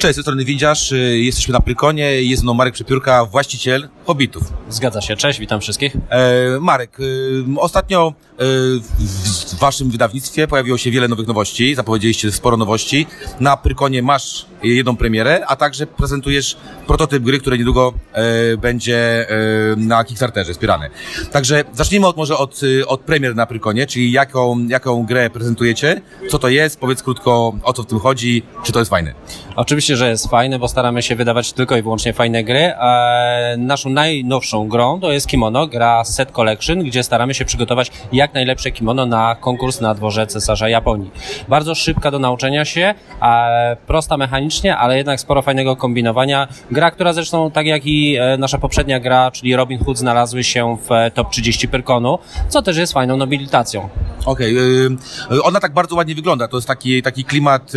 Cześć, ze strony Windziarz, y, jesteśmy na Prykonie, jest mną Marek Przepiórka, właściciel Hobbitów. Zgadza się, cześć, witam wszystkich. E, Marek, y, ostatnio w waszym wydawnictwie pojawiło się wiele nowych nowości, zapowiedzieliście sporo nowości. Na Prykonie masz jedną premierę, a także prezentujesz prototyp gry, który niedługo e, będzie e, na Kickstarterze wspierany. Także zacznijmy od, może od, y, od premier na Prykonie, czyli jaką, jaką grę prezentujecie, co to jest, powiedz krótko o co w tym chodzi, czy to jest fajne. Oczywiście, że jest fajne, bo staramy się wydawać tylko i wyłącznie fajne gry. E, naszą najnowszą grą to jest Kimono, gra Set Collection, gdzie staramy się przygotować jak najlepsze kimono na konkurs na dworze cesarza Japonii. Bardzo szybka do nauczenia się, e, prosta mechanicznie, ale jednak sporo fajnego kombinowania. Gra, która zresztą, tak jak i e, nasza poprzednia gra, czyli Robin Hood, znalazły się w e, top 30 Pyrkonu, co też jest fajną nobilitacją. Okej, okay, ona tak bardzo ładnie wygląda. To jest taki, taki klimat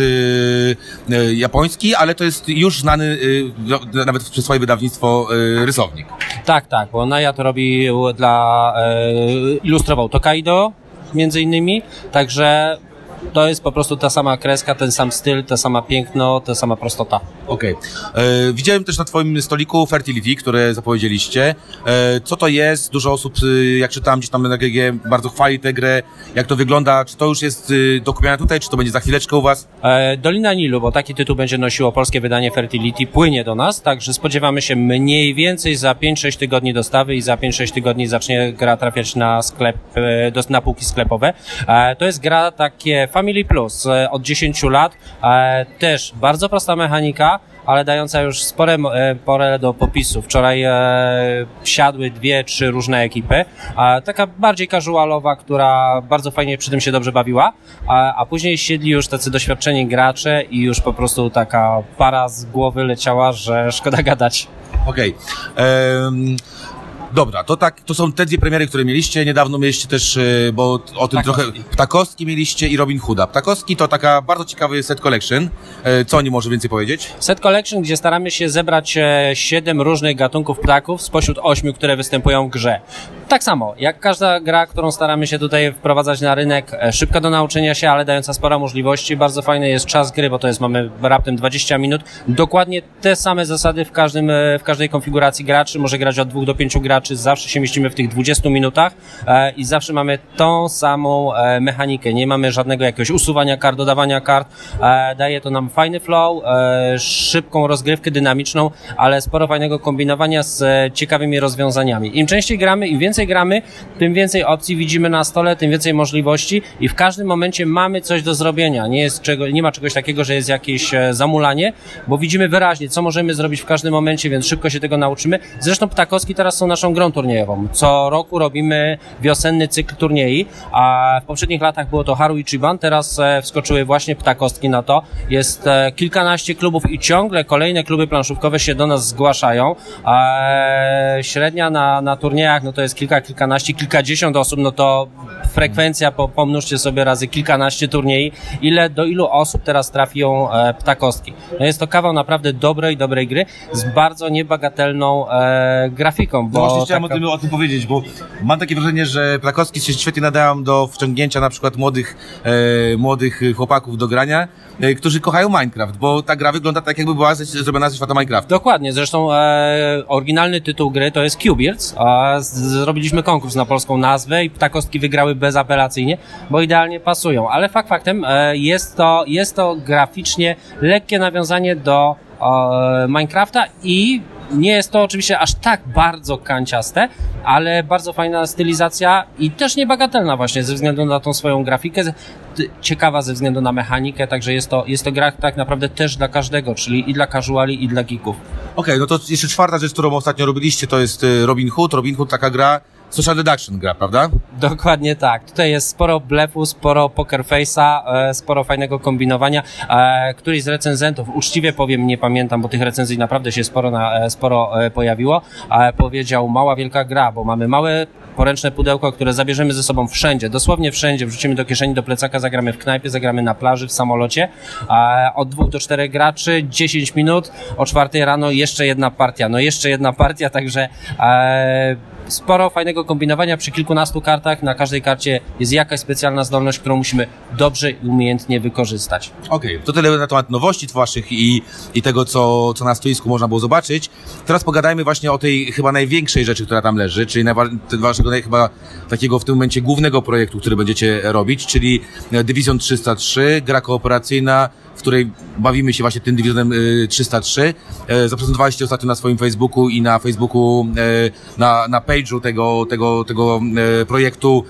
japoński, ale to jest już znany y, nawet przez swoje wydawnictwo rysownik. Tak, tak, bo Naya to robił dla, y, ilustrował Tokaido między innymi, także to jest po prostu ta sama kreska, ten sam styl, ta sama piękno, ta sama prostota. Okej. Okay. Widziałem też na twoim stoliku Fertility, które zapowiedzieliście. E, co to jest? Dużo osób, y, jak czytałem gdzieś tam na GG, bardzo chwali tę grę. Jak to wygląda? Czy to już jest y, dokupione tutaj, czy to będzie za chwileczkę u was? E, Dolina Nilu, bo taki tytuł będzie nosiło polskie wydanie Fertility, płynie do nas, także spodziewamy się mniej więcej za 5-6 tygodni dostawy i za 5-6 tygodni zacznie gra trafiać na sklep, e, na półki sklepowe. E, to jest gra takie Family Plus e, od 10 lat, e, też bardzo prosta mechanika, ale dająca już spore e, pole do popisu. Wczoraj siadły dwie, trzy różne ekipy. Taka bardziej casualowa, która bardzo fajnie przy tym się dobrze bawiła, a później siedli już tacy doświadczeni gracze i już po prostu taka para z głowy leciała, że szkoda gadać. Okej. Okay. Um... Dobra, to tak, to są te dwie premiery, które mieliście. Niedawno mieliście też, e, bo o tym Ptakowski. trochę, Ptakowski mieliście i Robin Hooda. Ptakowski to taka bardzo ciekawy set collection. E, co o nim może więcej powiedzieć? Set collection, gdzie staramy się zebrać e, siedem różnych gatunków ptaków spośród ośmiu, które występują w grze. Tak samo, jak każda gra, którą staramy się tutaj wprowadzać na rynek, szybka do nauczenia się, ale dająca sporo możliwości. Bardzo fajny jest czas gry, bo to jest, mamy raptem 20 minut. Dokładnie te same zasady w każdym, w każdej konfiguracji graczy. Może grać od dwóch do pięciu graczy czy zawsze się mieścimy w tych 20 minutach e, i zawsze mamy tą samą e, mechanikę. Nie mamy żadnego jakiegoś usuwania kart, dodawania kart. E, daje to nam fajny flow, e, szybką rozgrywkę dynamiczną, ale sporo fajnego kombinowania z e, ciekawymi rozwiązaniami. Im częściej gramy, im więcej gramy, tym więcej opcji widzimy na stole, tym więcej możliwości i w każdym momencie mamy coś do zrobienia. Nie, jest czego, nie ma czegoś takiego, że jest jakieś e, zamulanie, bo widzimy wyraźnie, co możemy zrobić w każdym momencie, więc szybko się tego nauczymy. Zresztą Ptakowski teraz są naszą grą turniejową. Co roku robimy wiosenny cykl turniej, a w poprzednich latach było to Haru Ichiban, teraz e, wskoczyły właśnie ptakostki na to. Jest e, kilkanaście klubów i ciągle kolejne kluby planszówkowe się do nas zgłaszają. Średnia na, na turniejach no to jest kilka, kilkanaście, kilkadziesiąt osób, no to frekwencja, po, pomnóżcie sobie razy kilkanaście turniej, ile, do ilu osób teraz trafią e, ptakostki. No jest to kawał naprawdę dobrej, dobrej gry z bardzo niebagatelną e, grafiką. Bo no właśnie chciałem taka... o, tym, o tym powiedzieć, bo mam takie wrażenie, że ptakostki się świetnie nadają do wciągnięcia na przykład młodych, e, młodych chłopaków do grania, którzy kochają Minecraft, bo ta gra wygląda tak, jakby była zrobiona ze świata Minecraft. Dokładnie, zresztą e, oryginalny tytuł gry to jest Qbirds, a zrobiliśmy konkurs na polską nazwę i ptakostki wygrały bezapelacyjnie, bo idealnie pasują. Ale fakt faktem e, jest to, jest to graficznie lekkie nawiązanie do e, Minecrafta i nie jest to oczywiście aż tak bardzo kanciaste, ale bardzo fajna stylizacja i też niebagatelna właśnie ze względu na tą swoją grafikę, ciekawa ze względu na mechanikę, także jest to, jest to gra tak naprawdę też dla każdego, czyli i dla casuali, i dla geeków. Okej, okay, no to jeszcze czwarta rzecz, którą ostatnio robiliście, to jest y, Robin Hood. Robin Hood taka gra, social deduction gra, prawda? Dokładnie tak. Tutaj jest sporo blefu, sporo poker face'a, e, sporo fajnego kombinowania. E, któryś z recenzentów, uczciwie powiem, nie pamiętam, bo tych recenzji naprawdę się sporo, na, e, sporo pojawiło, powiedział mała wielka gra, bo mamy małe poręczne pudełko, które zabierzemy ze sobą wszędzie, dosłownie wszędzie, wrzucimy do kieszeni, do plecaka, zagramy w knajpie, zagramy na plaży, w samolocie, od dwóch do czterech graczy, 10 minut, o czwartej rano jeszcze jedna partia, no jeszcze jedna partia, także sporo fajnego kombinowania przy kilkunastu kartach. Na każdej karcie jest jakaś specjalna zdolność, którą musimy dobrze i umiejętnie wykorzystać. Okej, to tyle na temat nowości waszych i, i tego, co, co na stoisku można było zobaczyć. Teraz pogadajmy właśnie o tej chyba największej rzeczy, która tam leży, czyli waszego chyba takiego w tym momencie głównego projektu, który będziecie robić, czyli e, Division 303, gra kooperacyjna, której bawimy się właśnie tym Divisionem y, 303. E, Zaprezentowaliście ostatnio na swoim Facebooku i na Facebooku, e, na, na page'u tego, tego, tego e, projektu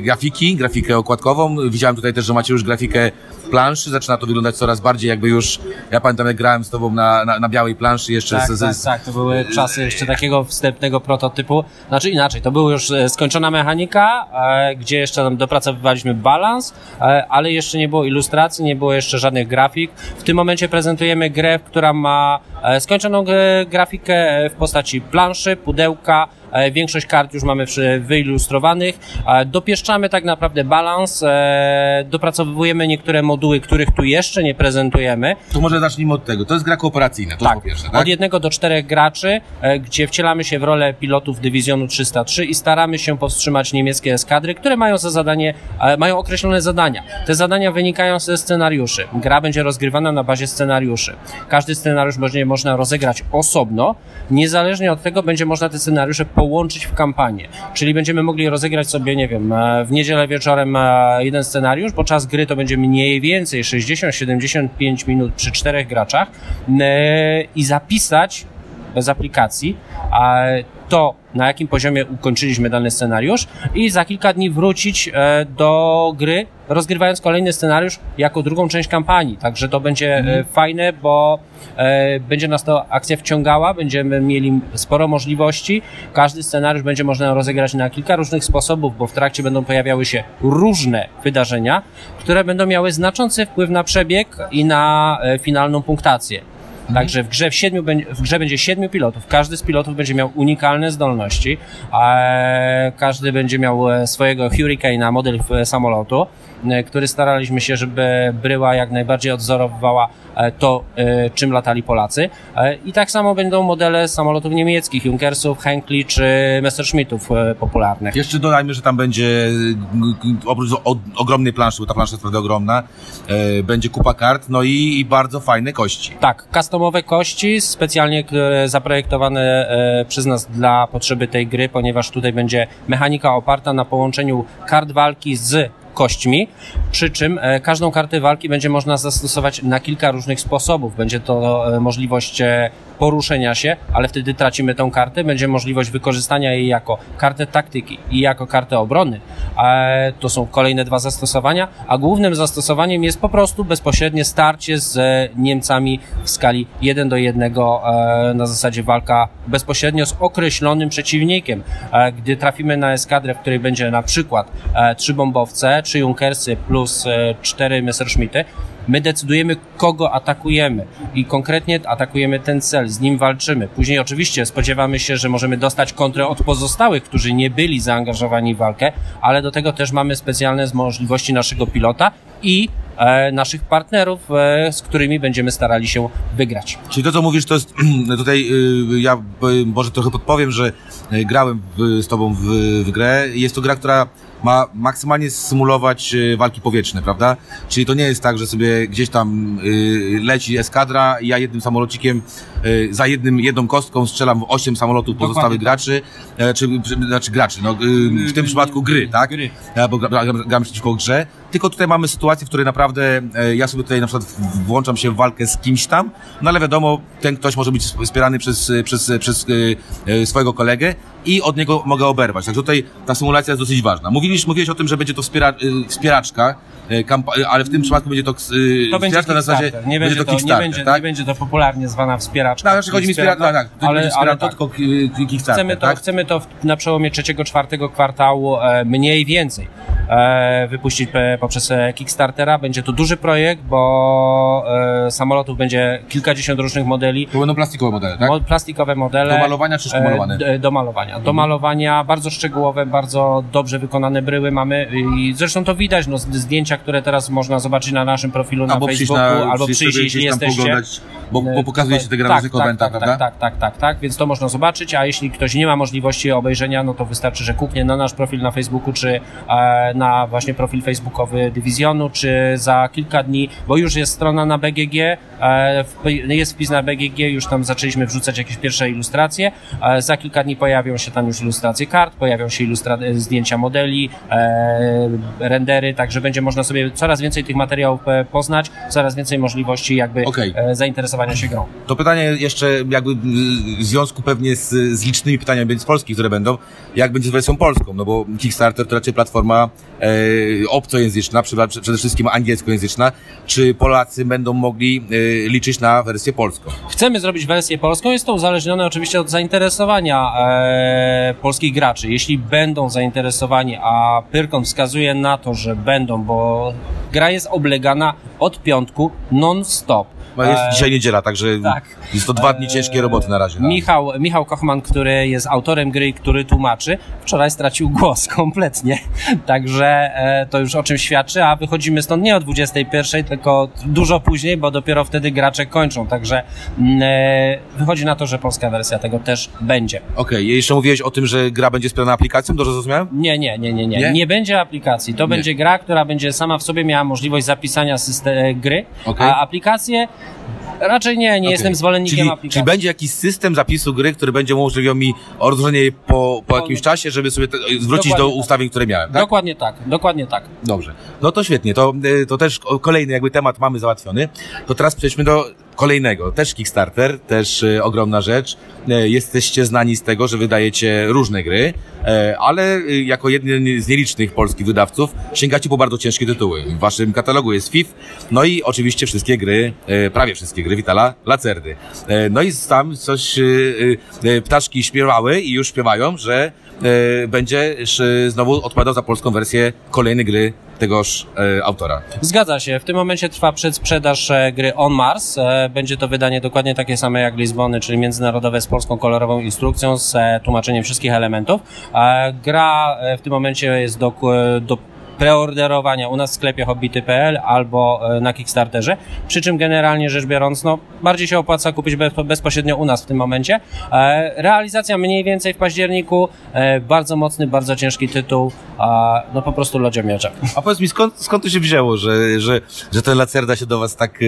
grafiki, grafikę okładkową. Widziałem tutaj też, że macie już grafikę planszy, zaczyna to wyglądać coraz bardziej jakby już, ja pamiętam jak grałem z tobą na, na, na białej planszy jeszcze Tak, z, tak, z, tak, to były czasy jeszcze takiego wstępnego prototypu. Znaczy inaczej, to była już e, skończona mechanika, e, gdzie jeszcze tam dopracowywaliśmy balans, e, ale jeszcze nie było ilustracji, nie było jeszcze żadnych grafik. W tym momencie prezentujemy grę, która ma skończoną grafikę w postaci planszy, pudełka, Większość kart już mamy wyilustrowanych. E, Dopieszczamy tak naprawdę balans, e, dopracowujemy niektóre moduły, których tu jeszcze nie prezentujemy. To może zacznijmy od tego. To jest gra kooperacyjna, to Tak, po pierwsze, tak? od jednego do czterech graczy, e, gdzie wcielamy się w rolę pilotów dywizjonu 303 i staramy się powstrzymać niemieckie eskadry, które mają za zadanie, e, mają określone zadania. Te zadania wynikają ze scenariuszy. Gra będzie rozgrywana na bazie scenariuszy. Każdy scenariusz będzie można rozegrać osobno, niezależnie od tego będzie można te scenariusze połączyć w kampanię. Czyli będziemy mogli rozegrać sobie, nie wiem, e, w niedzielę wieczorem e, jeden scenariusz, bo czas gry to będzie mniej więcej 60-75 minut przy czterech graczach e, i zapisać bez aplikacji to, na jakim poziomie ukończyliśmy dany scenariusz i za kilka dni wrócić e, do gry, rozgrywając kolejny scenariusz jako drugą część kampanii. Także to będzie e, fajne, bo e, będzie nas to akcja wciągała, będziemy mieli sporo możliwości. Każdy scenariusz będzie można rozegrać na kilka różnych sposobów, bo w trakcie będą pojawiały się różne wydarzenia, które będą miały znaczący wpływ na przebieg i na finalną punktację. Także w grze, w, siedmiu, będzie- w grze będzie siedmiu pilotów. Każdy z pilotów będzie miał unikalne zdolności. Każdy będzie miał e, swojego Hurricane'a, model e, samolotu, e, który staraliśmy się, żeby bryła jak najbardziej odzorowywała to, czym latali Polacy. I tak samo będą modele samolotów niemieckich, Junkersów, Henkli czy Messerschmittów popularnych. Jeszcze dodajmy, że tam będzie oprócz ogromnej planszy, bo ta plansza jest naprawdę ogromna, będzie kupa kart, no i, i bardzo fajne kości. Tak, customowe kości, specjalnie które zaprojektowane e, przez nas dla potrzeby tej gry, ponieważ tutaj będzie mechanika oparta na połączeniu kart walki z kośćmi, przy czym e, każdą kartę walki będzie można zastosować na kilka różnych sposobów. Będzie to e, możliwość e, poruszenia się, ale wtedy tracimy tą kartę. Będzie możliwość wykorzystania jej jako kartę taktyki i jako kartę obrony. E, To są kolejne dwa zastosowania, a głównym zastosowaniem jest po prostu bezpośrednie starcie z Niemcami w skali 1 do 1 e, na zasadzie walka bezpośrednio z określonym przeciwnikiem. E, Gdy trafimy na eskadrę, w której będzie na przykład trzy bombowce, trzy Junkersy plus cztery Messerschmitty, my decydujemy, kogo atakujemy i konkretnie atakujemy ten cel, z nim walczymy. Później oczywiście spodziewamy się, że możemy dostać kontrę od pozostałych, którzy nie byli zaangażowani w walkę, ale do tego też mamy specjalne możliwości naszego pilota i e, naszych partnerów, e, z którymi będziemy starali się wygrać. Czyli to, co mówisz, to jest tutaj, y, ja y, może trochę podpowiem, że y, grałem w, z tobą w, w grę. Jest to gra, która ma maksymalnie symulować y, walki powietrzne, prawda? Czyli to nie jest tak, że sobie gdzieś tam y, leci eskadra i ja jednym samolocikiem, y, za jednym, jedną kostką strzelam w osiem samolotów pozostałych graczy, e, czy, czy, znaczy graczy, no, w tym przypadku gry, tak? Gry. Ja, bo gra- gra- gram przeciwko grze, tylko tutaj mamy sytuację, w której naprawdę e, ja sobie tutaj na przykład włączam się w walkę z kimś tam, no ale wiadomo, ten ktoś może być wspierany przez, e, przez, e, przez e, e, swojego kolegę i od niego mogę oberwać. Także tutaj ta symulacja jest dosyć ważna. Mówiliś, mówiłeś o tym, że będzie to wspiera, e, wspieraczka, e, kampa- e, ale w tym przypadku będzie to, e, To będzie wspieraczka na zasadzie. Nie będzie, to, nie, Kickstarter, będzie, tak? nie będzie to popularnie zwana wspieraczka. No, znaczy chodzi mi wspiera, tak, tak, to ale, będzie ale tak. to tylko e, Kickstarter, Chcemy to, tak? chcemy to na przełomie trzeciego, czwartego kwartału e, mniej więcej. e, wypuścić pe- poprzez e, Kickstartera. Będzie to duży projekt, bo e, samolotów będzie kilkadziesiąt różnych modeli. To będą plastikowe modele, tak? Mo- plastikowe modele. Do malowania czy? E, d- do malowania. Do malowania, bardzo szczegółowe, bardzo dobrze wykonane bryły mamy i zresztą to widać, no, zdjęcia, które teraz można zobaczyć na naszym profilu na albo przyjść Facebooku, na, albo przyjść przyjść, jeśli jesteście. poglądać, bo, bo pokazujecie te gra tak, na tak, tak, prawda? tak, tak, tak, tak, tak, więc to można zobaczyć, a jeśli ktoś nie ma możliwości obejrzenia, no to wystarczy, że kuknie na nasz profil na Facebooku, czy e, na właśnie profil facebookowy Dywizjonu, czy za kilka dni, bo już jest strona na BGG, e, jest wpis na BGG, już tam zaczęliśmy wrzucać jakieś pierwsze ilustracje, e, za kilka dni pojawią się tam już ilustracje kart, pojawią się ilustra- e, zdjęcia modeli, e, rendery, także będzie można sobie coraz więcej tych materiałów e, poznać, coraz więcej możliwości jakby Okej. e, zainteresowania się grą. To pytanie jeszcze jakby w związku pewnie z, z licznymi pytaniami z polskich, które będą, jak będzie z wersją polską, no bo Kickstarter to raczej platforma e, obcojęzyczna, przede wszystkim angielskojęzyczna. Czy Polacy będą mogli e, liczyć na wersję polską? Chcemy zrobić wersję polską, jest to uzależnione oczywiście od zainteresowania e, polskich graczy. Jeśli będą zainteresowani, a Pyrkon wskazuje na to, że będą, bo gra jest oblegana od piątku non-stop. No jest E, dzisiaj niedziela, także tak. jest to dwa dni ciężkiej roboty na razie. no. Michał, Michał Kochman, który jest autorem gry i który tłumaczy, wczoraj stracił głos kompletnie. Także e, to już o czym świadczy, a wychodzimy stąd nie o 21, tylko dużo później, bo dopiero wtedy gracze kończą. Także mm, e, wychodzi na to, że polska wersja tego też będzie. Okej, jeszcze mówiłeś o tym, że gra będzie wspierana aplikacją, dobrze zrozumiałem? Nie, nie, nie, nie, nie. Nie? Nie, będzie aplikacji. To będzie gra, która będzie sama w sobie miała możliwość zapisania system, gry, Okej. a aplikacje raczej nie, nie Okej. jestem zwolennikiem czyli, aplikacji. Czyli będzie jakiś system zapisu gry, który będzie umożliwiał mi odrodzenie jej po, po jakimś czasie, żeby sobie te, zwrócić Dokładnie do tak. ustawień, które miałem, tak? Dokładnie tak, dokładnie tak. Dobrze. No to świetnie. To, y, to też kolejny jakby temat mamy załatwiony. To teraz przejdźmy do kolejnego. Też Kickstarter, też y, ogromna rzecz. Y, jesteście znani z tego, że wydajecie różne gry, y, ale jako jeden z nielicznych polskich wydawców sięgacie po bardzo ciężkie tytuły. W waszym katalogu jest FIF, no i oczywiście wszystkie gry, prawie wszystkie gry Vitala Lacerdy. No i tam coś ptaszki śpiewały i już śpiewają, że będzie y, znowu odpowiadał za polską wersję kolejnej gry tegoż e, autora. Zgadza się. W tym momencie trwa przedsprzedaż e, gry On Mars. E, Będzie to wydanie dokładnie takie same jak Lizbony, czyli międzynarodowe z polską kolorową instrukcją z e, tłumaczeniem wszystkich elementów. E, Gra e, w tym momencie jest do, do preorderowania u nas w sklepie hobbity.pl albo e, na Kickstarterze. Przy czym generalnie rzecz biorąc, no, bardziej się opłaca kupić bez, bezpośrednio u nas w tym momencie. E, Realizacja mniej więcej w październiku. E, Bardzo mocny, bardzo ciężki tytuł. No po prostu lodziomierze. A powiedz mi, skąd, skąd to się wzięło, że, że, że ten Lacerda się do was tak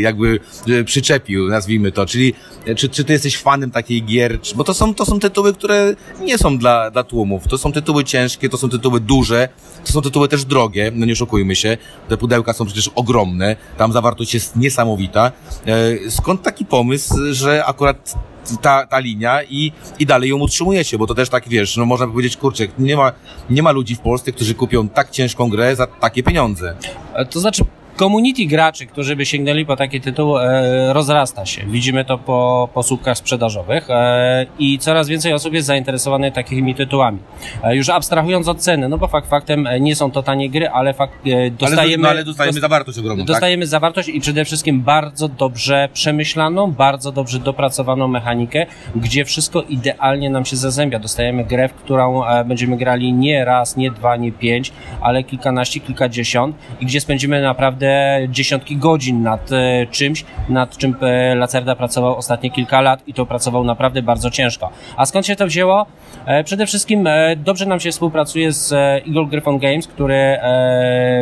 jakby przyczepił, nazwijmy to, czyli czy, czy ty jesteś fanem takiej gier, bo to są, to są tytuły, które nie są dla, dla tłumów, to są tytuły ciężkie, to są tytuły duże, to są tytuły też drogie, no nie oszukujmy się, te pudełka są przecież ogromne, tam zawartość jest niesamowita. E, skąd taki pomysł, że akurat ta, ta linia i, i dalej ją utrzymujecie, bo to też tak, wiesz, no można by powiedzieć, kurczę, nie ma, nie ma ludzi w Polsce, którzy kupią tak ciężką grę za takie pieniądze. E, To znaczy, community graczy, którzy by sięgnęli po taki tytuł, e, rozrasta się. Widzimy to po, po słupkach sprzedażowych e, i coraz więcej osób jest zainteresowanych takimi tytułami. E, już abstrahując od ceny, no bo fakt faktem nie są to tanie gry, ale fakt dostajemy... no, ale dostajemy dos- zawartość ogromną, tak? Dostajemy zawartość i przede wszystkim bardzo dobrze przemyślaną, bardzo dobrze dopracowaną mechanikę, gdzie wszystko idealnie nam się zazębia. Dostajemy grę, w którą będziemy grali nie raz, nie dwa, nie pięć, ale kilkanaście, kilkadziesiąt i gdzie spędzimy naprawdę dziesiątki godzin nad e, czymś, nad czym e, Lacerda pracował ostatnie kilka lat i to pracował naprawdę bardzo ciężko. A skąd się to wzięło? E, przede wszystkim dobrze nam się współpracuje z Eagle Gryphon Games, który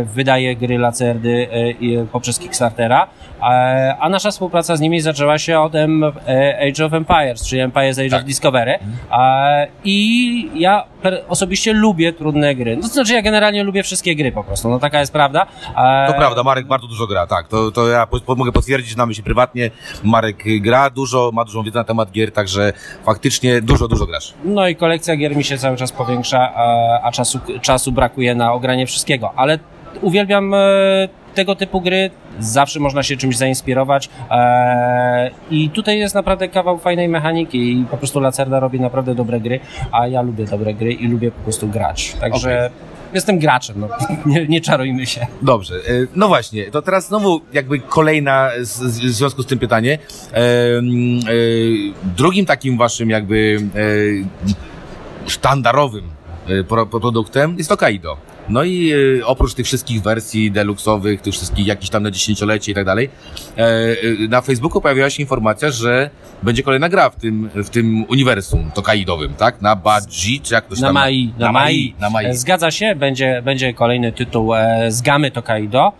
wydaje gry Lacerdy poprzez Kickstartera, a nasza współpraca z nimi zaczęła się od e, Age of Empires, czyli Empires Age Tak. of Discovery i ja osobiście lubię trudne gry. No, to znaczy ja generalnie lubię wszystkie gry po prostu, no taka jest prawda. To prawda, Marek bardzo dużo gra, tak. To, to ja po, mogę potwierdzić, znamy się prywatnie. Marek gra dużo, ma dużą wiedzę na temat gier, także faktycznie dużo, dużo grasz. No i kolekcja gier mi się cały czas powiększa, a, a czasu, czasu brakuje na ogranie wszystkiego. Ale uwielbiam e, tego typu gry, zawsze można się czymś zainspirować e, i tutaj jest naprawdę kawał fajnej mechaniki i po prostu Lacerda robi naprawdę dobre gry, a ja lubię dobre gry i lubię po prostu grać. Także jestem graczem, no. nie, nie czarujmy się. Dobrze, e, no właśnie, to teraz znowu jakby kolejna z, z, w związku z tym pytanie. E, mm, drugim takim waszym jakby sztandarowym pro, produktem jest to Kaido. No i e, oprócz tych wszystkich wersji deluxowych, tych wszystkich jakichś tam na dziesięciolecie i tak dalej, e, e, na Facebooku pojawiła się informacja, że będzie kolejna gra w tym, w tym uniwersum to Kaidowym, tak? Na Badzi, czy jak to się Na tam... Mai, na, Mai. Na Mai. Zgadza się, będzie, będzie kolejny tytuł e, z gamy Tokaido.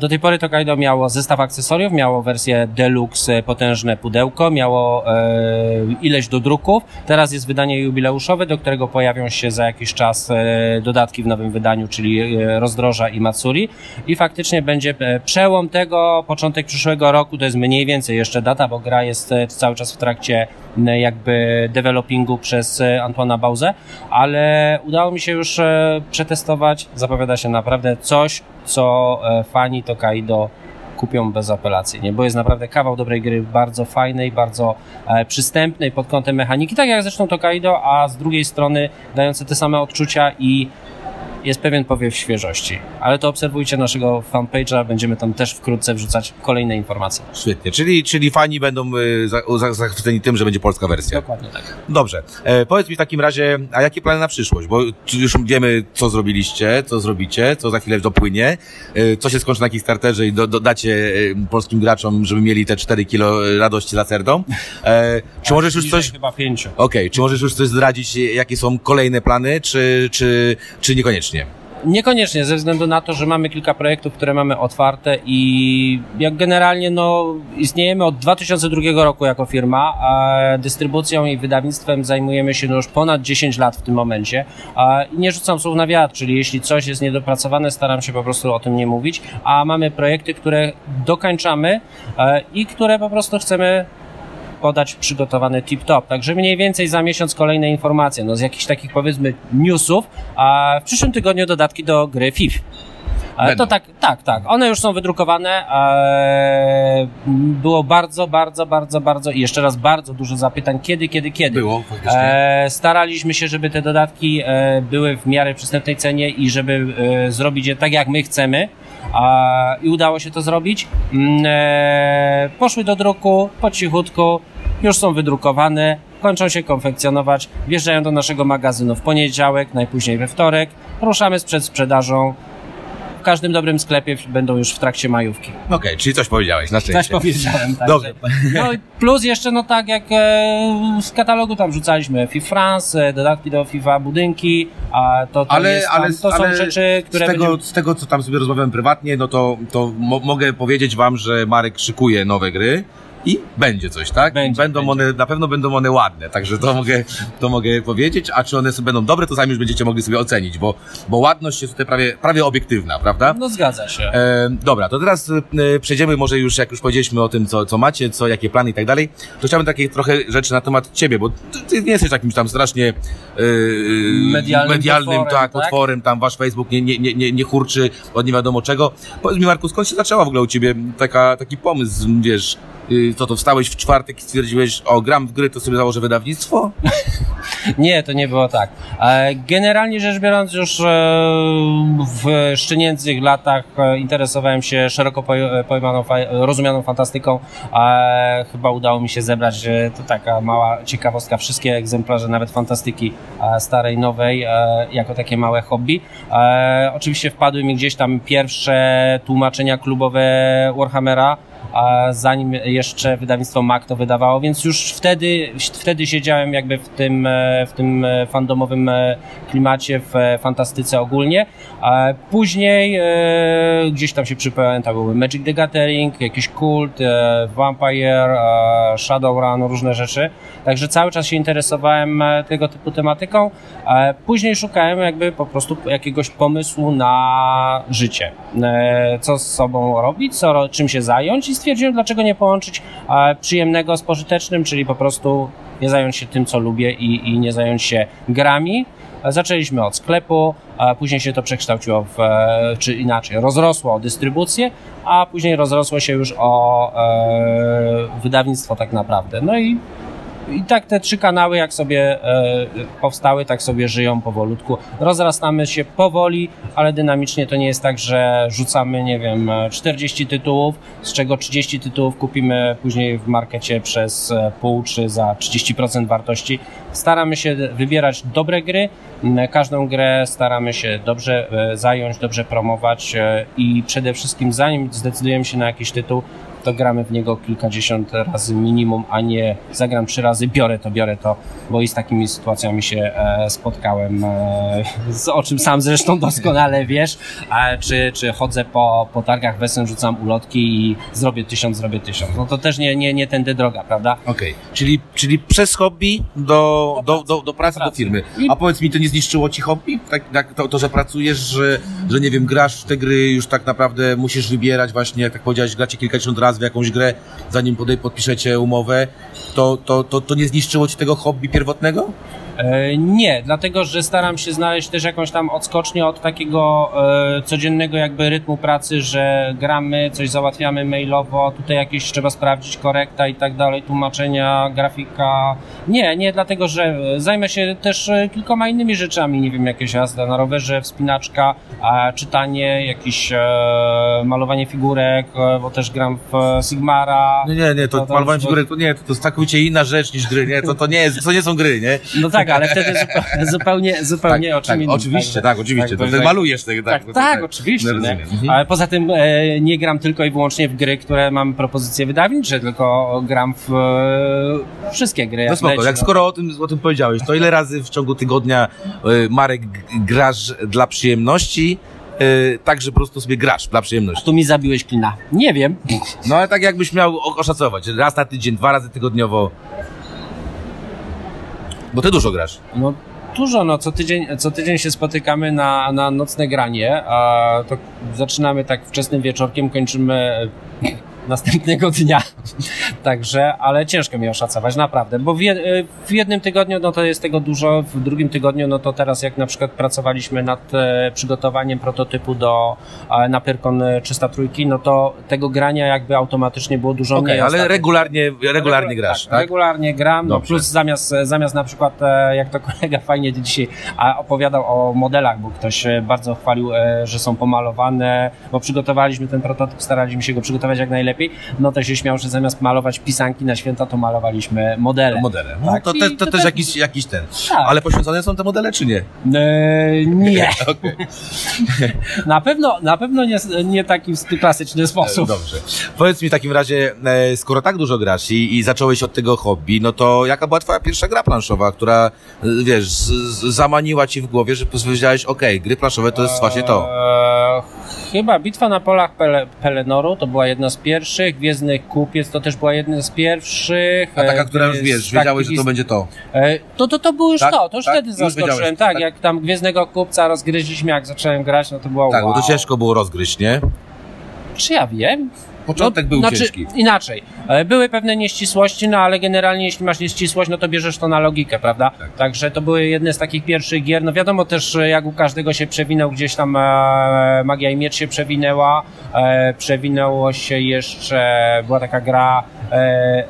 Do tej pory Tokaido miało zestaw akcesoriów, miało wersję deluxe, e, potężne pudełko, miało e, ileś do druków. Teraz jest wydanie jubileuszowe, do którego pojawią się za jakiś czas e, dodatki w nowym wydaniu, czyli rozdroża i Matsuri. I faktycznie będzie przełom tego, początek przyszłego roku, to jest mniej więcej jeszcze data, bo gra jest cały czas w trakcie jakby developingu przez e, Antoana Bauze, ale udało mi się już e, przetestować. Zapowiada się naprawdę coś, co e, fani Tokaido kupią bezapelacyjnie, bo jest naprawdę kawał dobrej gry, bardzo fajnej, bardzo e, przystępnej pod kątem mechaniki, tak jak zresztą Tokaido, a z drugiej strony dające te same odczucia i jest pewien powiew świeżości. Ale to obserwujcie naszego fanpage'a, będziemy tam też wkrótce wrzucać kolejne informacje. Świetnie, czyli, czyli fani będą y, za, za, zachwyceni tym, że będzie polska wersja. Dokładnie tak. Dobrze, e, powiedz mi w takim razie, a jakie plany na przyszłość? Bo już wiemy, co zrobiliście, co zrobicie, co za chwilę dopłynie, e, co się skończy na Kickstarterze i do, dodacie e, polskim graczom, żeby mieli te 4 kilo e, radości lacerdą. E, czy możesz już coś... Chyba pięciu. Okej, czy możesz już coś zdradzić, jakie są kolejne plany, czy, czy, czy niekoniecznie? Niekoniecznie, ze względu na to, że mamy kilka projektów, które mamy otwarte i jak generalnie no, istniejemy od 2002 roku jako firma, dystrybucją i wydawnictwem zajmujemy się no już ponad 10 lat w tym momencie i nie rzucam słów na wiatr, czyli jeśli coś jest niedopracowane, staram się po prostu o tym nie mówić, a mamy projekty, które dokańczamy e, i które po prostu chcemy podać przygotowany tip-top. Także mniej więcej za miesiąc kolejne informacje, no z jakichś takich powiedzmy newsów, a w przyszłym tygodniu dodatki do gry FIF. Będą. to tak, tak, tak. One już są wydrukowane. e, Było bardzo, bardzo, bardzo, bardzo i jeszcze raz bardzo dużo zapytań. Kiedy, kiedy, kiedy? Było, faktycznie. E, staraliśmy się, żeby te dodatki e, były w miarę przystępnej cenie i żeby e, zrobić je tak, jak my chcemy. I udało się to zrobić. Mm, poszły do druku po cichutku, już są wydrukowane, kończą się konfekcjonować, wjeżdżają do naszego magazynu w poniedziałek, najpóźniej we wtorek. Ruszamy z przedsprzedażą. W każdym dobrym sklepie będą już w trakcie majówki. Okej, czyli coś powiedziałeś, na Coś szczęście. powiedziałem, tak. Dobrze. No i plus jeszcze, no tak jak e, z katalogu tam rzucaliśmy FIFA France, e, dodatki do FIFA budynki, a to, to, Ale, jest tam, ale, to są ale rzeczy, które z, tego, będziemy... z tego, co tam sobie rozmawiałem prywatnie, no to, to mo mogę powiedzieć wam, że Marek szykuje nowe gry i będzie coś, tak? Będzie, będą będzie. one, na pewno będą one ładne, także to mogę, to mogę powiedzieć, a czy one będą dobre, to sami już będziecie mogli sobie ocenić, bo, bo ładność jest tutaj prawie, prawie obiektywna, prawda? No zgadza się. E, dobra, to teraz e, przejdziemy może już, jak już powiedzieliśmy o tym, co, co macie, co, jakie plany i tak dalej, to chciałbym takie trochę rzeczy na temat ciebie, bo ty, ty nie jesteś takim tam strasznie e, Medialnym medialnym potworem, tak, tak? potworem, tam wasz Facebook nie, nie, nie, nie, nie hurczy od nie wiadomo czego. Powiedz mi Marku, skąd się zaczęła w ogóle u ciebie taka, taki pomysł, wiesz, co to wstałeś w czwartek i stwierdziłeś, o gram w gry, to sobie założę wydawnictwo? Nie, to nie było tak. E, Generalnie rzecz biorąc, już e, w szczenięcych latach e, interesowałem się szeroko poj- pojmaną, rozumianą fantastyką. Chyba udało mi się zebrać, to taka mała ciekawostka, wszystkie egzemplarze, nawet fantastyki starej, nowej, jako takie małe hobby. Oczywiście wpadły mi gdzieś tam pierwsze tłumaczenia klubowe Warhammera, a zanim jeszcze wydawnictwo Mac to wydawało, więc już wtedy, wtedy siedziałem jakby w tym, e, w tym e, fandomowym e, klimacie, w fantastyce ogólnie. Później gdzieś tam się przypamiętały Magic the Gathering, jakiś kult, Vampire, Shadowrun, różne rzeczy. Także cały czas się interesowałem tego typu tematyką. Później szukałem jakby po prostu jakiegoś pomysłu na życie. Co z sobą robić, co, czym się zająć i stwierdziłem, dlaczego nie połączyć e, przyjemnego z pożytecznym, czyli po prostu nie zająć się tym, co lubię i, i nie zająć się grami. E, Zaczęliśmy od sklepu, a później się to przekształciło w, e, czy inaczej, rozrosło o dystrybucję, a później rozrosło się już o e, wydawnictwo tak naprawdę. No i I tak te trzy kanały, jak sobie e, powstały, tak sobie żyją powolutku. Rozrastamy się powoli, ale dynamicznie to nie jest tak, że rzucamy, nie wiem, e, 40 tytułów, z czego 30 tytułów kupimy później w markecie przez e, pół czy za 30% wartości. Staramy się wybierać dobre gry, m, każdą grę staramy się dobrze e, zająć, dobrze promować e, i przede wszystkim zanim zdecydujemy się na jakiś tytuł, to gramy w niego kilkadziesiąt razy minimum, a nie zagram trzy razy, biorę to, biorę to, bo i z takimi sytuacjami się e, spotkałem, e, z, o czym sam zresztą doskonale wiesz, a, czy, czy chodzę po, po targach wesen, rzucam ulotki i zrobię tysiąc, zrobię tysiąc. No to też nie, nie, nie tędy droga, prawda? Okej, czyli, czyli przez hobby do, do, do, do pracy, do pracy. firmy. I- A powiedz mi, to nie zniszczyło ci hobby? Tak, tak to, to, że pracujesz, że, że nie wiem, grasz w te gry, już tak naprawdę musisz wybierać właśnie, jak tak powiedziałeś, gracie kilkadziesiąt razy w jakąś grę, zanim podpiszecie umowę, to, to, to, to nie zniszczyło ci tego hobby pierwotnego? E, Nie, dlatego że staram się znaleźć też jakąś tam odskocznię od takiego e, codziennego jakby rytmu pracy, że gramy, coś załatwiamy mailowo, tutaj jakieś trzeba sprawdzić korekta i tak dalej, tłumaczenia, grafika. Nie, nie, dlatego że zajmę się też e, kilkoma innymi rzeczami, nie wiem, jakieś jazda na rowerze, wspinaczka, czytanie, jakieś malowanie figurek, bo też gram w Sigmara. Nie, nie, nie, to, To- malowanie figurek, to nie, to, to jest całkowicie inna rzecz niż gry, nie, to, to nie jest, to nie są gry, nie? No tak, ale wtedy zupełnie, zupełnie, zupełnie o czym tak, innym. oczywiście, Także- tak, oczywiście, to także- ty malujesz tego, Tak, tak, tak, to- oczywiście. no. Mhm. Ale poza tym e, nie gram tylko i wyłącznie w gry, które mam propozycje wydawnicze, tylko gram w e, wszystkie gry. No spoko, leci, jak no. skoro o tym, o tym powiedziałeś, to ile razy w ciągu tygodnia y, Marek grasz dla przyjemności, y, tak, że po prostu sobie grasz dla przyjemności? Tu mi zabiłeś klina. Nie wiem. No ale tak jakbyś miał oszacować, raz na tydzień, dwa razy tygodniowo. Bo ty dużo grasz. No dużo, no co tydzień, co tydzień się spotykamy na, na nocne granie, a to zaczynamy tak wczesnym wieczorkiem, kończymy następnego dnia. Także, ale ciężko mi oszacować, naprawdę, bo w, je, e, w jednym tygodniu no to jest tego dużo, w drugim tygodniu no to teraz jak na przykład pracowaliśmy nad e, przygotowaniem prototypu do e, na Pyrkon 303, no to tego grania jakby automatycznie było dużo Okej, mniej. ale ostatnio. regularnie, regularnie grasz, tak? Regularnie gram, no plus zamiast, zamiast na przykład, e, jak to kolega fajnie dzisiaj opowiadał o modelach, bo ktoś e, bardzo chwalił, e, że są pomalowane, bo przygotowaliśmy ten prototyp, staraliśmy się go przygotować jak najlepiej, no to się śmiał, że zamiast malować pisanki na święta, to malowaliśmy modele. Modele. No, Tak, to, te, to, to też też- jakiś, jakiś ten. Tak. Ale poświęcone są te modele, czy nie? E, nie, na pewno, na pewno nie, nie taki klasyczny sposób. dobrze. Powiedz mi w takim razie, e, skoro tak dużo grasz i, i zacząłeś od tego hobby, no to jaka była twoja pierwsza gra planszowa, która, e, wiesz, z, zamaniła ci w głowie, że powiedziałeś, okej, gry planszowe to jest właśnie to. Eee, chyba Bitwa na polach Pele, Pelenoru to była jedna z pierwszych, Gwiezdny Kupiec to też była jedna z pierwszych. A taka, e, która już wiesz, wiedziałeś, że to będzie to. E, To, to, to było już Tak? to, to już Tak? wtedy Już zaskoczyłem. wiedziałeś, tak, tak? jak tam Gwiezdnego Kupca rozgryźliśmy, jak zacząłem grać, no to było Tak, wow. bo to ciężko było rozgryźć, nie? Czy ja wiem? Początek był znaczy, ciężki. Inaczej. E, Były pewne nieścisłości, no ale generalnie jeśli masz nieścisłość, no to bierzesz to na logikę, prawda? Tak. Także to były jedne z takich pierwszych gier. No wiadomo też, e, jak u każdego się przewinął gdzieś tam e, Magia i Miecz się przewinęła. E, przewinęło się jeszcze, była taka gra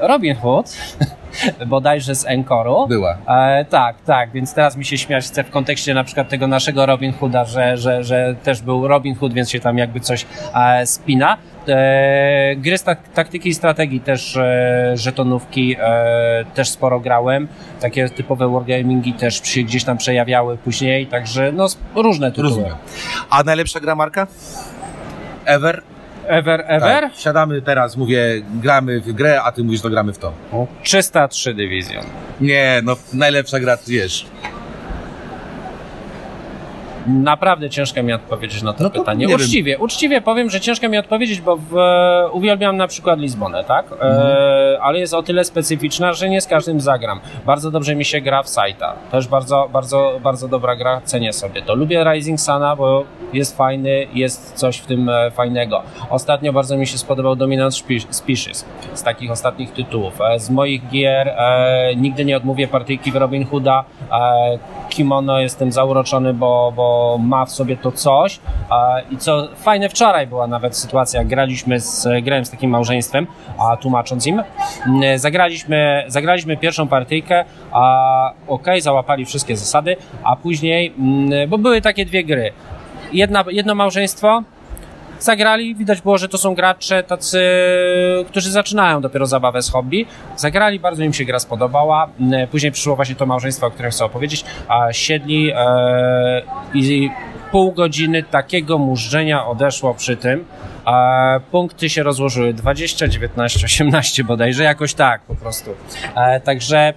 Robin Hood, bodajże z Encoru. Była. E, tak, tak, więc teraz mi się śmiać chce w kontekście na przykład tego naszego Robin Hooda, że, że, że też był Robin Hood, więc się tam jakby coś e, spina. E, gry z tak, taktyki i strategii też, e, żetonówki e, też sporo grałem. Takie typowe wargamingi też się gdzieś tam przejawiały później, także no różne tytuły. Rozumiem. A najlepsza gra Marka? Ever? Ever, ever? Tak. Siadamy teraz, mówię, gramy w grę, a ty mówisz, to gramy w to. 303 Division. Nie, no najlepsza gra, wiesz. Naprawdę ciężko mi odpowiedzieć na to No to pytanie. wiem. Uczciwie, uczciwie powiem, że ciężko mi odpowiedzieć, bo w, uwielbiam na przykład Lizbonę, tak? Mhm. E, ale jest o tyle specyficzna, że nie z każdym zagram. Bardzo dobrze mi się gra w Saita. Też bardzo, bardzo, bardzo dobra gra, cenię sobie to. Lubię Rising Suna, bo jest fajny, jest coś w tym e, fajnego. Ostatnio bardzo mi się spodobał Dominant Spe- Species z takich ostatnich tytułów. E, z moich gier e, nigdy nie odmówię partyjki w Robin Hooda. E, kimono jestem zauroczony, bo, bo ma w sobie to coś. I co fajne, wczoraj była nawet sytuacja, graliśmy z, grałem z takim małżeństwem, a tłumacząc im, zagraliśmy, zagraliśmy pierwszą partyjkę, a okay, załapali wszystkie zasady, a później, bo były takie dwie gry. Jedna, jedno małżeństwo zagrali, widać było, że to są gracze tacy, którzy zaczynają dopiero zabawę z hobby. Zagrali, bardzo im się gra spodobała. Później przyszło właśnie to małżeństwo, o którym chcę opowiedzieć, a siedli e, i pół godziny takiego mużdżenia odeszło przy tym. A punkty się rozłożyły 20, 19, 18 bodajże, jakoś tak po prostu. E, także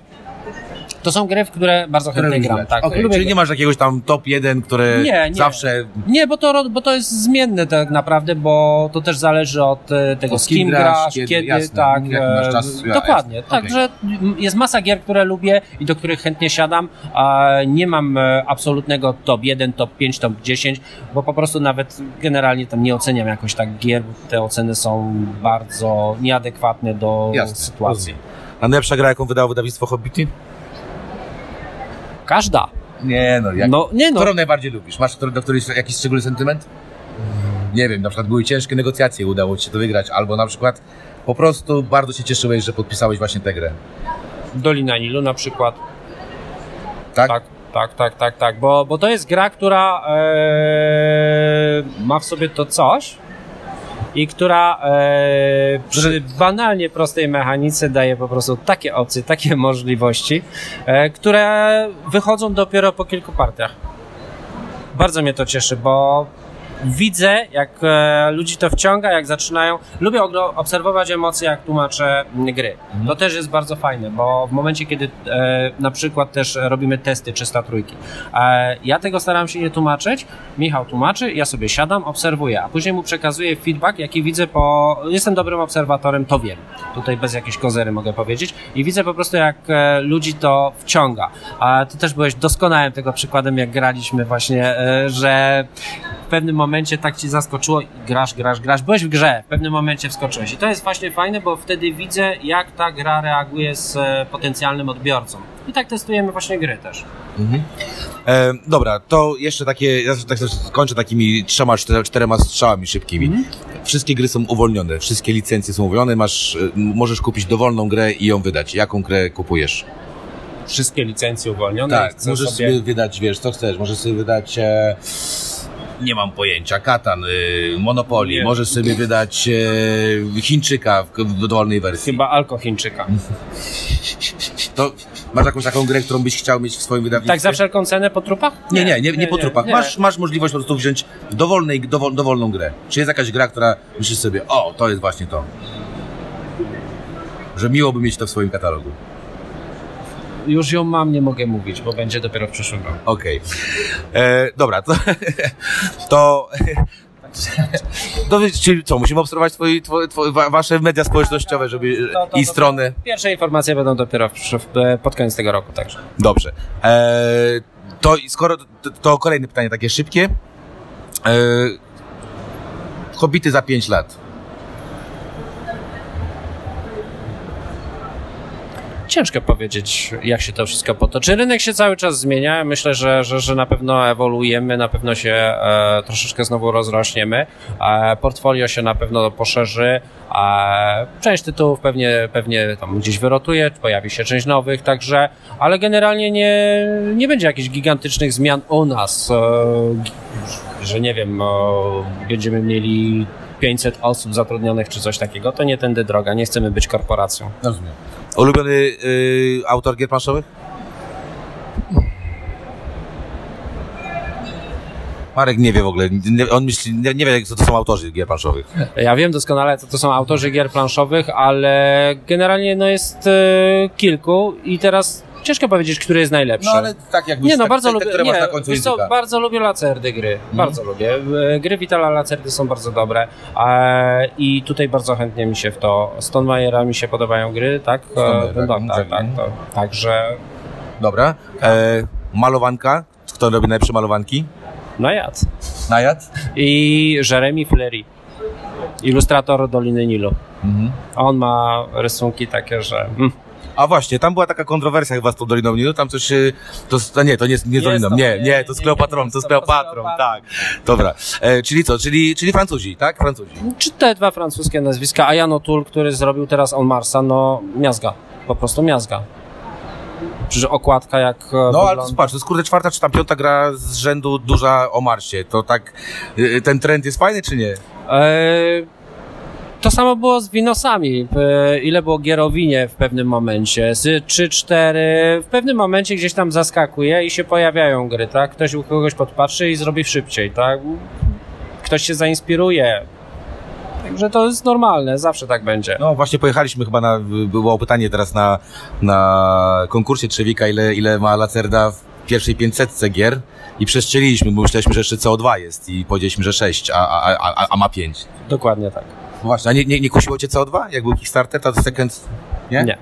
to są gry, w które bardzo chętnie gram. Tak, okay, czyli nie masz jakiegoś tam top 1, który nie, nie. zawsze... Nie, bo to, bo to jest zmienne tak naprawdę, bo to też zależy od e, tego, z kim grasz, kiedy, kiedy jasne, tak. E, czas, ja, dokładnie. Jasne. Także okay. jest masa gier, które lubię i do których chętnie siadam, a nie mam e, absolutnego top 1, top 5, top 10, bo po prostu nawet generalnie tam nie oceniam jakoś tak gier, bo te oceny są bardzo nieadekwatne do jasne, sytuacji. A najlepsza gra, jaką wydało wydawnictwo Hobbity? Każda. Nie no, jak, no, nie no. którą najbardziej lubisz? Masz do którejś jakiś szczególny sentyment? Nie wiem, na przykład były ciężkie negocjacje, udało ci się to wygrać, albo na przykład po prostu bardzo się cieszyłeś, że podpisałeś właśnie tę grę. Dolina Nilu na przykład. Tak? Tak, tak, tak, tak, tak. Bo, bo to jest gra, która ee, ma w sobie to coś, i która e, przy banalnie prostej mechanice daje po prostu takie opcje, takie możliwości, e, które wychodzą dopiero po kilku partiach. Bardzo mnie to cieszy, bo widzę, jak e, ludzi to wciąga, jak zaczynają. Lubię obserwować emocje, jak tłumaczę gry. Mhm. To też jest bardzo fajne, bo w momencie, kiedy e, na przykład też robimy testy 300 trójki, e, ja tego staram się nie tłumaczyć, Michał tłumaczy, ja sobie siadam, obserwuję, a później mu przekazuję feedback, jaki widzę po... Jestem dobrym obserwatorem, to wiem. Tutaj bez jakiejś kozery mogę powiedzieć. I widzę po prostu, jak e, ludzi to wciąga. A ty też byłeś doskonałym tego przykładem, jak graliśmy właśnie, e, że w pewnym momencie momencie tak ci zaskoczyło i grasz, grasz, grasz. Byłeś w grze, w pewnym momencie wskoczyłeś. I to jest właśnie fajne, bo wtedy widzę, jak ta gra reaguje z e, potencjalnym odbiorcą. I tak testujemy właśnie gry też. Mhm. E, dobra, to jeszcze takie, ja tak skończę takimi trzema, czterema strzałami szybkimi. Mhm. Wszystkie gry są uwolnione, wszystkie licencje są uwolnione, masz, e, możesz kupić dowolną grę i ją wydać. Jaką grę kupujesz? Wszystkie licencje uwolnione. Tak, możesz sobie... sobie... wydać, wiesz, co chcesz. Możesz sobie wydać... E nie mam pojęcia, Katan, y, Monopoly, nie. możesz sobie wydać y, Chińczyka w, w dowolnej wersji. Chyba Alko Chińczyka. To masz jakąś taką grę, którą byś chciał mieć w swoim wydawnictwie? Tak za wszelką cenę po trupach? Nie, nie, nie, nie, nie po trupach. Masz, masz możliwość po prostu wziąć dowolnej, dowol, dowolną grę. Czy jest jakaś gra, która myślisz sobie, o, to jest właśnie to. Że miłoby mieć to w swoim katalogu już ją mam, nie mogę mówić, bo będzie dopiero w przyszłym roku. Okej. Okay. E, dobra, to... to to, czyli co, musimy obserwować twoje, twoje, twoje, wasze media społecznościowe, żeby to, to, i strony. Pierwsze informacje będą dopiero w, pod koniec tego roku, także. Dobrze. E, to skoro to, kolejne pytanie takie szybkie. E, Hobity za 5 lat. Ciężko powiedzieć, jak się to wszystko potoczy. Rynek się cały czas zmienia. Myślę, że, że, że na pewno ewoluujemy, na pewno się e, troszeczkę znowu rozrośniemy. E, portfolio się na pewno poszerzy. E, część tytułów pewnie, pewnie tam gdzieś wyrotuje, pojawi się część nowych, także, ale generalnie nie, nie będzie jakichś gigantycznych zmian u nas. E, że nie wiem, będziemy mieli 500 osób zatrudnionych czy coś takiego, to nie tędy droga, nie chcemy być korporacją. Rozumiem. Ulubiony y, autor gier planszowych? Marek nie wie w ogóle, nie, on myśli, nie, nie wie, co to są autorzy gier planszowych. Ja wiem doskonale, co to są autorzy gier planszowych, ale generalnie no jest y, kilku i teraz ciężko powiedzieć, który jest najlepszy. No ale tak jakbyś, nie, no, tak, bardzo te, lubię, które nie, masz na końcu co, bardzo lubię Lacerdy gry, mm. bardzo lubię. E, gry Vitala Lacerdy są bardzo dobre e, i tutaj bardzo chętnie mi się w to, Stonemajera mi się podobają gry, tak? Stone, tak, tak, tak, tak, to, także... Dobra, e, malowanka, kto robi najlepsze malowanki? Najad. Najad? I Jeremy Flery, ilustrator Doliny Nilu. Mhm. On ma rysunki takie, że... Mm. A właśnie, tam była taka kontrowersja chyba z tą Doliną Nilu, tam coś, to, to nie, to nie, nie z Doliną, to, nie, nie, to z Kleopatrą, to z Kleopatrą, tak. Dobra, e, czyli co, czyli, czyli Francuzi, tak? Francuzi. Czy te dwa francuskie nazwiska, a Jan O'Toole, który zrobił teraz On Marsa, no miazga, po prostu miazga. Przecież okładka jak e, No ale wygląda- patrz, to jest kurde czwarta czy tam piąta gra z rzędu duża o Marsie, to tak, y, ten trend jest fajny czy nie? Eee, to samo było z Winosami. Ile było gier o winie w pewnym momencie? Z 3-4. W pewnym momencie gdzieś tam zaskakuje i się pojawiają gry, tak? Ktoś u kogoś podpatrzy i zrobi szybciej, tak? Ktoś się zainspiruje. Także to jest normalne, zawsze tak będzie. No właśnie pojechaliśmy chyba na, było pytanie teraz na, na konkursie Trzewika, ile, ile ma Lacerda w pierwszej 500 gier i przestrzeliliśmy, bo myśleliśmy, że jeszcze CO2 jest i powiedzieliśmy, że 6, a, a, a, a ma 5. Dokładnie tak. Właśnie, a nie, nie, nie kusiło cię CO2? Jak był Kickstarter, to second... Nie? Nie.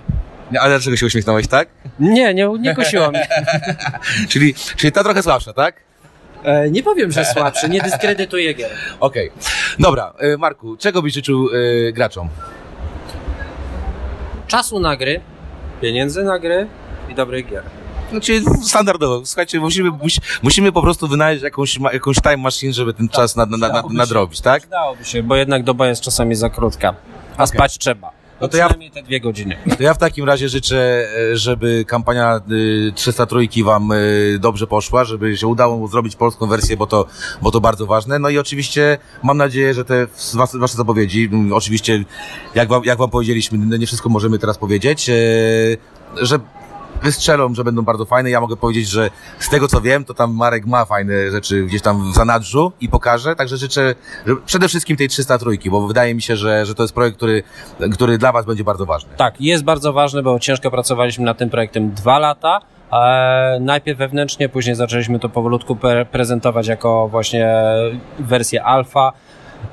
nie ale dlaczego się uśmiechnąłeś, tak? Nie, nie, nie kusiło mnie. Czyli, czyli ta trochę słabsza, tak? E, nie powiem, że słabszy, nie dyskredytuję gier. Okej. Dobra, y, Marku, czego byś życzył y, graczom? Czasu na gry, pieniędzy na gry i dobrych gier. Znaczy standardowo, słuchajcie, musimy, musi, musimy po prostu wynaleźć jakąś, jakąś time machine, żeby ten czas nad, nad, nad, Dałoby się. nadrobić, tak? Przydałoby się, bo jednak doba jest czasami za krótka. A spać trzeba. No to ja- te dwie godziny. To ja w takim razie życzę, e, żeby kampania y, 303 wam y, dobrze poszła, żeby się udało zrobić polską wersję, bo to, bo to bardzo ważne. No i oczywiście mam nadzieję, że te was, wasze zapowiedzi, mm, oczywiście jak wam, jak wam powiedzieliśmy, nie wszystko możemy teraz powiedzieć, e, że wystrzelą, że będą bardzo fajne. Ja mogę powiedzieć, że z tego co wiem, to tam Marek ma fajne rzeczy gdzieś tam w zanadrzu i pokaże, także życzę przede wszystkim tej 303, bo wydaje mi się, że, że to jest projekt, który, który dla was będzie bardzo ważny. Tak, jest bardzo ważne, bo ciężko pracowaliśmy nad tym projektem dwa lata. E, najpierw wewnętrznie, później zaczęliśmy to powolutku pre- prezentować jako właśnie wersję alfa.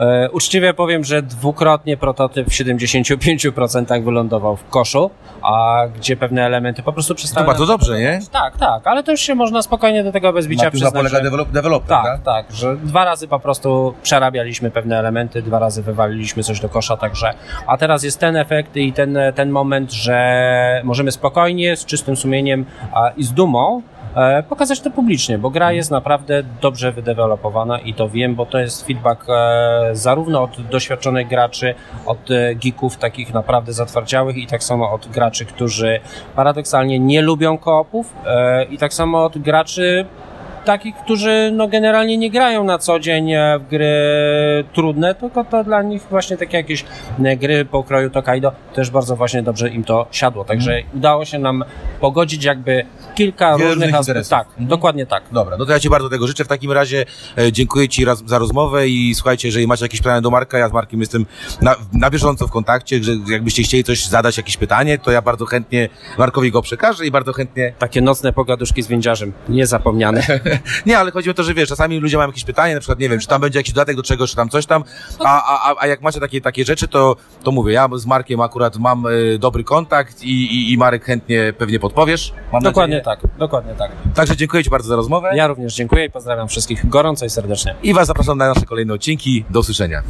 E, uczciwie powiem, że dwukrotnie prototyp w 75% wylądował w koszu, a gdzie pewne elementy po prostu przestały... To bardzo dobrze, nie? Tak, tak, ale to już się można spokojnie do tego bez bicia tym przyznać. polega że- develop, developer, Tak, tak, że dwa razy po prostu przerabialiśmy pewne elementy, dwa razy wywaliliśmy coś do kosza, także. A teraz jest ten efekt i ten, ten moment, że możemy spokojnie, z czystym sumieniem i z dumą pokazać to publicznie, bo gra jest naprawdę dobrze wydevelopowana i to wiem, bo to jest feedback e, zarówno od doświadczonych graczy, od e, geeków takich naprawdę zatwardziałych i tak samo od graczy, którzy paradoksalnie nie lubią koopów e, i tak samo od graczy takich, którzy no generalnie nie grają na co dzień e, w gry trudne, tylko to dla nich właśnie takie jakieś e, gry pokroju Tokaido też bardzo właśnie dobrze im to siadło. Także udało się nam pogodzić jakby kilka Mhm. Różnych aspektów. Tak, dokładnie tak. Dobra, no to ja Ci bardzo tego życzę. W takim razie e, dziękuję Ci raz, za rozmowę i słuchajcie, jeżeli macie jakieś pytania do Marka, ja z Markiem jestem na, na bieżąco w kontakcie, że jakbyście chcieli coś zadać, jakieś pytanie, to ja bardzo chętnie Markowi go przekażę i bardzo chętnie... Takie nocne pogaduszki z więziarzem, niezapomniane. Nie, ale chodzi o to, że wiesz, czasami ludzie mają jakieś pytanie, na przykład, nie wiem, czy tam będzie jakiś dodatek do czegoś, czy tam coś tam, a, a, a- jak macie takie, takie rzeczy, to, to mówię, ja z Markiem akurat mam e, dobry kontakt i, i, i Marek chętnie pewnie podpowiesz. Mam dokładnie nadzieję. tak, dokładnie tak. Także dziękuję Ci bardzo za rozmowę Ja również dziękuję i pozdrawiam wszystkich gorąco i serdecznie. i Was zapraszam na nasze kolejne odcinki. Do usłyszenia.